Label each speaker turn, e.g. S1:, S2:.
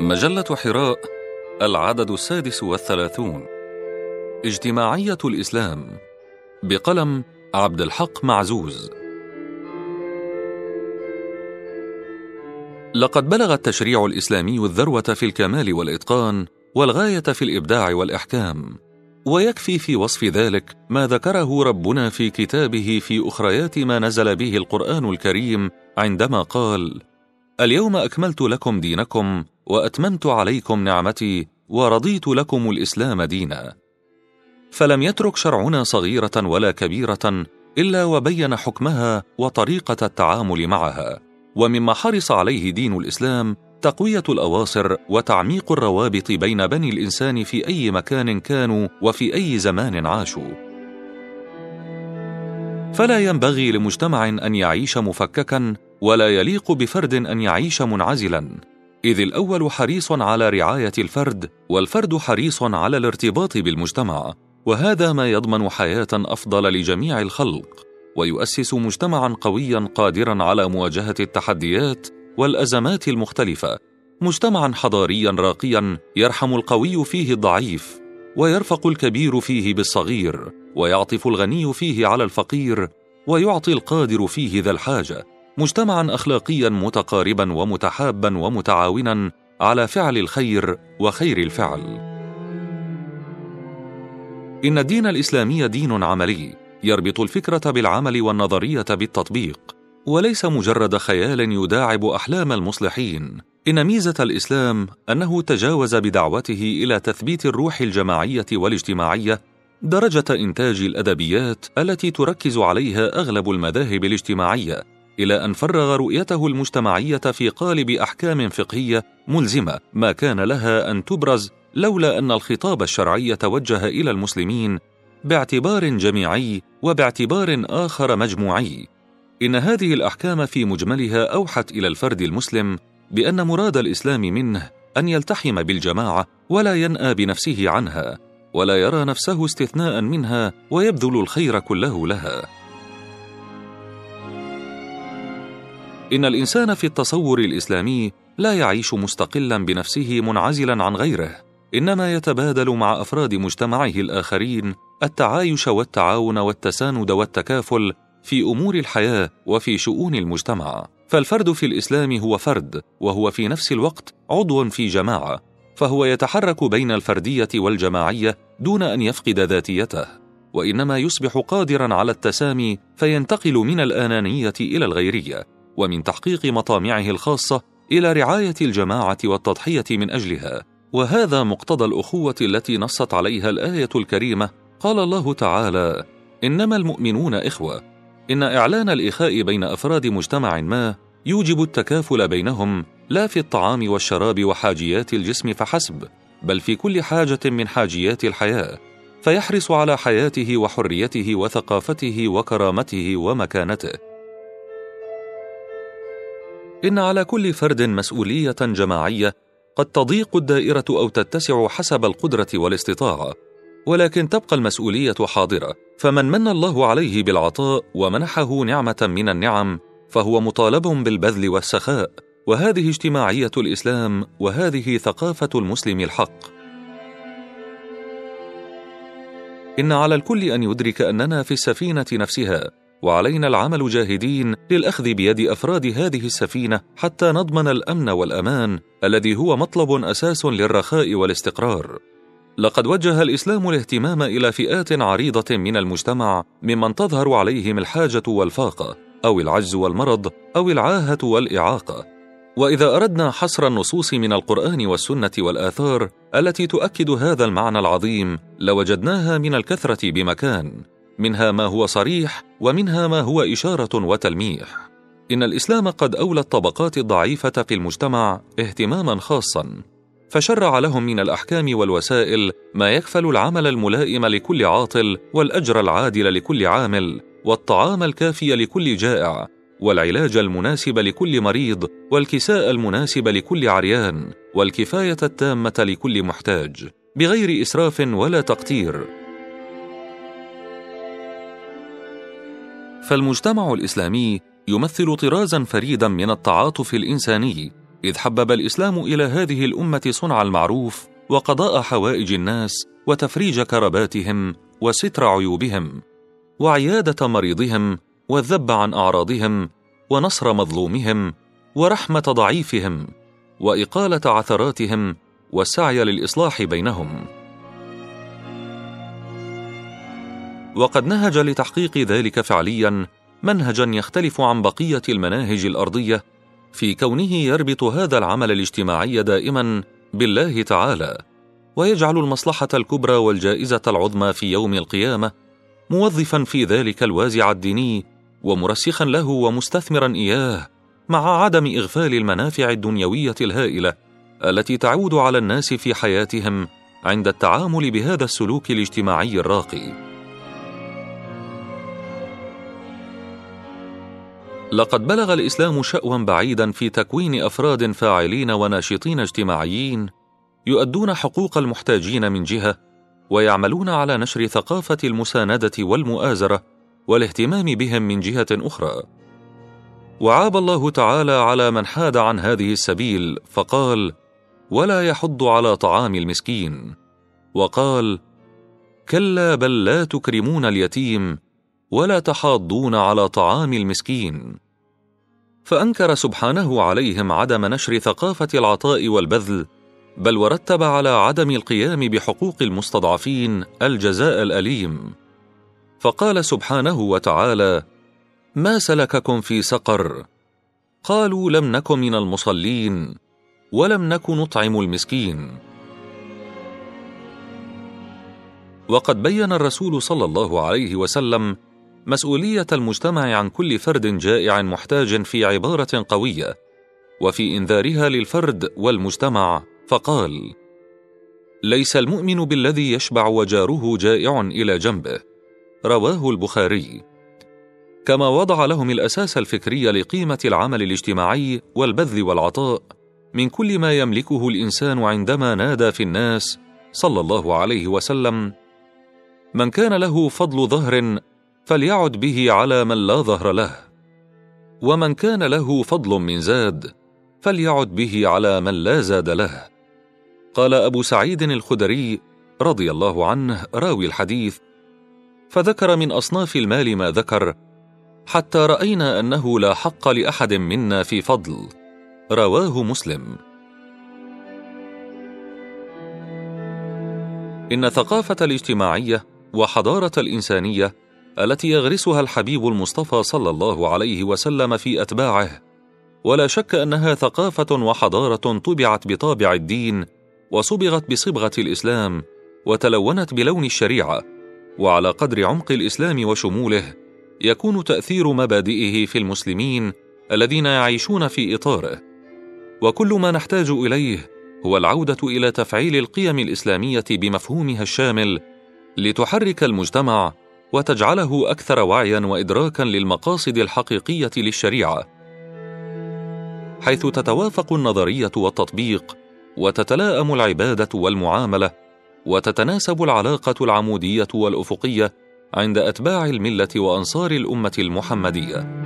S1: مجلة حراء العدد السادس والثلاثون. اجتماعية الإسلام بقلم عبد الحق معزوز. لقد بلغ التشريع الإسلامي الذروة في الكمال والإتقان والغاية في الإبداع والإحكام ويكفي في وصف ذلك ما ذكره ربنا في كتابه في أخريات ما نزل به القرآن الكريم عندما قال اليوم أكملت لكم دينكم وأتممت عليكم نعمتي ورضيت لكم الإسلام دينا. فلم يترك شرعنا صغيرة ولا كبيرة إلا وبين حكمها وطريقة التعامل معها ومما حرص عليه دين الإسلام تقوية الأواصر وتعميق الروابط بين بني الإنسان في أي مكان كانوا وفي أي زمان عاشوا. فلا ينبغي لمجتمع أن يعيش مفككا ولا يليق بفرد أن يعيش منعزلا. إذ الأول حريص على رعاية الفرد والفرد حريص على الارتباط بالمجتمع. وهذا ما يضمن حياة أفضل لجميع الخلق. ويؤسس مجتمعا قويا قادرا على مواجهة التحديات والأزمات المختلفة. مجتمعا حضاريا راقيا يرحم القوي فيه الضعيف ويرفق الكبير فيه بالصغير ويعطف الغني فيه على الفقير ويعطي القادر فيه ذا الحاجة. مجتمعا اخلاقيا متقاربا ومتحابا ومتعاونا على فعل الخير وخير الفعل. إن الدين الإسلامي دين عملي يربط الفكرة بالعمل والنظرية بالتطبيق وليس مجرد خيال يداعب أحلام المصلحين. إن ميزة الإسلام أنه تجاوز بدعوته إلى تثبيت الروح الجماعية والاجتماعية درجة إنتاج الأدبيات التي تركز عليها أغلب المذاهب الاجتماعية. إلى أن فرغ رؤيته المجتمعية في قالب أحكام فقهية ملزمة ما كان لها أن تبرز لولا أن الخطاب الشرعي توجه إلى المسلمين باعتبار جميعي وباعتبار آخر مجموعي. إن هذه الأحكام في مجملها أوحت إلى الفرد المسلم بأن مراد الإسلام منه أن يلتحم بالجماعة ولا ينأى بنفسه عنها ولا يرى نفسه استثناء منها ويبذل الخير كله لها. إن الإنسان في التصور الإسلامي لا يعيش مستقلا بنفسه منعزلا عن غيره. إنما يتبادل مع أفراد مجتمعه الآخرين التعايش والتعاون والتساند والتكافل في أمور الحياة وفي شؤون المجتمع. فالفرد في الإسلام هو فرد وهو في نفس الوقت عضو في جماعة فهو يتحرك بين الفردية والجماعية دون أن يفقد ذاتيته. وإنما يصبح قادرا على التسامي فينتقل من الأنانية إلى الغيرية. ومن تحقيق مطامعه الخاصة إلى رعاية الجماعة والتضحية من أجلها. وهذا مقتضى الأخوة التي نصت عليها الآية الكريمة. قال الله تعالى إنما المؤمنون إخوة. إن إعلان الإخاء بين أفراد مجتمع ما يوجب التكافل بينهم لا في الطعام والشراب وحاجيات الجسم فحسب بل في كل حاجة من حاجيات الحياة. فيحرص على حياته وحريته وثقافته وكرامته ومكانته. إن على كل فرد مسؤولية جماعية قد تضيق الدائرة أو تتسع حسب القدرة والاستطاعة ولكن تبقى المسؤولية حاضرة. فمن من الله عليه بالعطاء ومنحه نعمة من النعم فهو مطالب بالبذل والسخاء. وهذه اجتماعية الإسلام وهذه ثقافة المسلم الحق. إن على الكل أن يدرك أننا في السفينة نفسها. وعلينا العمل جاهدين للأخذ بيد أفراد هذه السفينة حتى نضمن الأمن والأمان الذي هو مطلب أساس للرخاء والاستقرار. لقد وجه الإسلام الاهتمام إلى فئات عريضة من المجتمع ممن تظهر عليهم الحاجة والفاقة أو العجز والمرض أو العاهة والإعاقة. وإذا أردنا حصر النصوص من القرآن والسنة والآثار التي تؤكد هذا المعنى العظيم لوجدناها من الكثرة بمكان. منها ما هو صريح ومنها ما هو إشارة وتلميح. إن الإسلام قد أولى الطبقات الضعيفة في المجتمع اهتماما خاصا فشرع لهم من الأحكام والوسائل ما يكفل العمل الملائم لكل عاطل والأجر العادل لكل عامل والطعام الكافي لكل جائع والعلاج المناسب لكل مريض والكساء المناسب لكل عريان والكفاية التامة لكل محتاج بغير إسراف ولا تقتير. فالمجتمع الإسلامي يمثل طرازا فريدا من التعاطف الإنساني إذ حبب الإسلام إلى هذه الأمة صنع المعروف وقضاء حوائج الناس وتفريج كرباتهم وستر عيوبهم وعيادة مريضهم والذب عن أعراضهم ونصر مظلومهم ورحمة ضعيفهم وإقالة عثراتهم والسعي للإصلاح بينهم. وقد نهج لتحقيق ذلك فعليا منهجا يختلف عن بقية المناهج الأرضية في كونه يربط هذا العمل الاجتماعي دائما بالله تعالى ويجعل المصلحة الكبرى والجائزة العظمى في يوم القيامة موظفا في ذلك الوازع الديني ومرسخا له ومستثمرا إياه مع عدم إغفال المنافع الدنيوية الهائلة التي تعود على الناس في حياتهم عند التعامل بهذا السلوك الاجتماعي الراقي. لقد بلغ الإسلام شاوا بعيدا في تكوين أفراد فاعلين وناشطين اجتماعيين يؤدون حقوق المحتاجين من جهة ويعملون على نشر ثقافة المساندة والمؤازرة والاهتمام بهم من جهة أخرى. وعاب الله تعالى على من حاد عن هذه السبيل فقال ولا يحض على طعام المسكين وقال كلا بل لا تكرمون اليتيم ولا تحاضون على طعام المسكين. فأنكر سبحانه عليهم عدم نشر ثقافة العطاء والبذل بل ورتب على عدم القيام بحقوق المستضعفين الجزاء الأليم. فقال سبحانه وتعالى ما سلككم في سقر. قالوا لم نك من المصلين ولم نك نطعم المسكين. وقد بين الرسول صلى الله عليه وسلم مسؤولية المجتمع عن كل فرد جائع محتاج في عبارة قوية وفي إنذارها للفرد والمجتمع فقال ليس المؤمن بالذي يشبع وجاره جائع إلى جنبه. رواه البخاري. كما وضع لهم الأساس الفكري لقيمة العمل الاجتماعي والبذل والعطاء من كل ما يملكه الإنسان عندما نادى في الناس صلى الله عليه وسلم من كان له فضل ظهر فليعد به على من لا ظهر له. ومن كان له فضل من زاد فليعد به على من لا زاد له. قال أبو سعيد الخدري رضي الله عنه راوي الحديث فذكر من أصناف المال ما ذكر حتى رأينا أنه لا حق لأحد منا في فضل. رواه مسلم. إن ثقافة الاجتماعية وحضارة الإنسانية التي يغرسها الحبيب المصطفى صلى الله عليه وسلم في أتباعه. ولا شك أنها ثقافة وحضارة طبعت بطابع الدين وصبغت بصبغة الإسلام وتلونت بلون الشريعة وعلى قدر عمق الإسلام وشموله يكون تأثير مبادئه في المسلمين الذين يعيشون في إطاره. وكل ما نحتاج إليه هو العودة إلى تفعيل القيم الإسلامية بمفهومها الشامل لتحرك المجتمع وتجعله أكثر وعيا وادراكا للمقاصد الحقيقية للشريعة حيث تتوافق النظرية والتطبيق وتتلاءم العبادة والمعاملة وتتناسب العلاقة العمودية والأفقية عند أتباع الملة وأنصار الأمة المحمدية.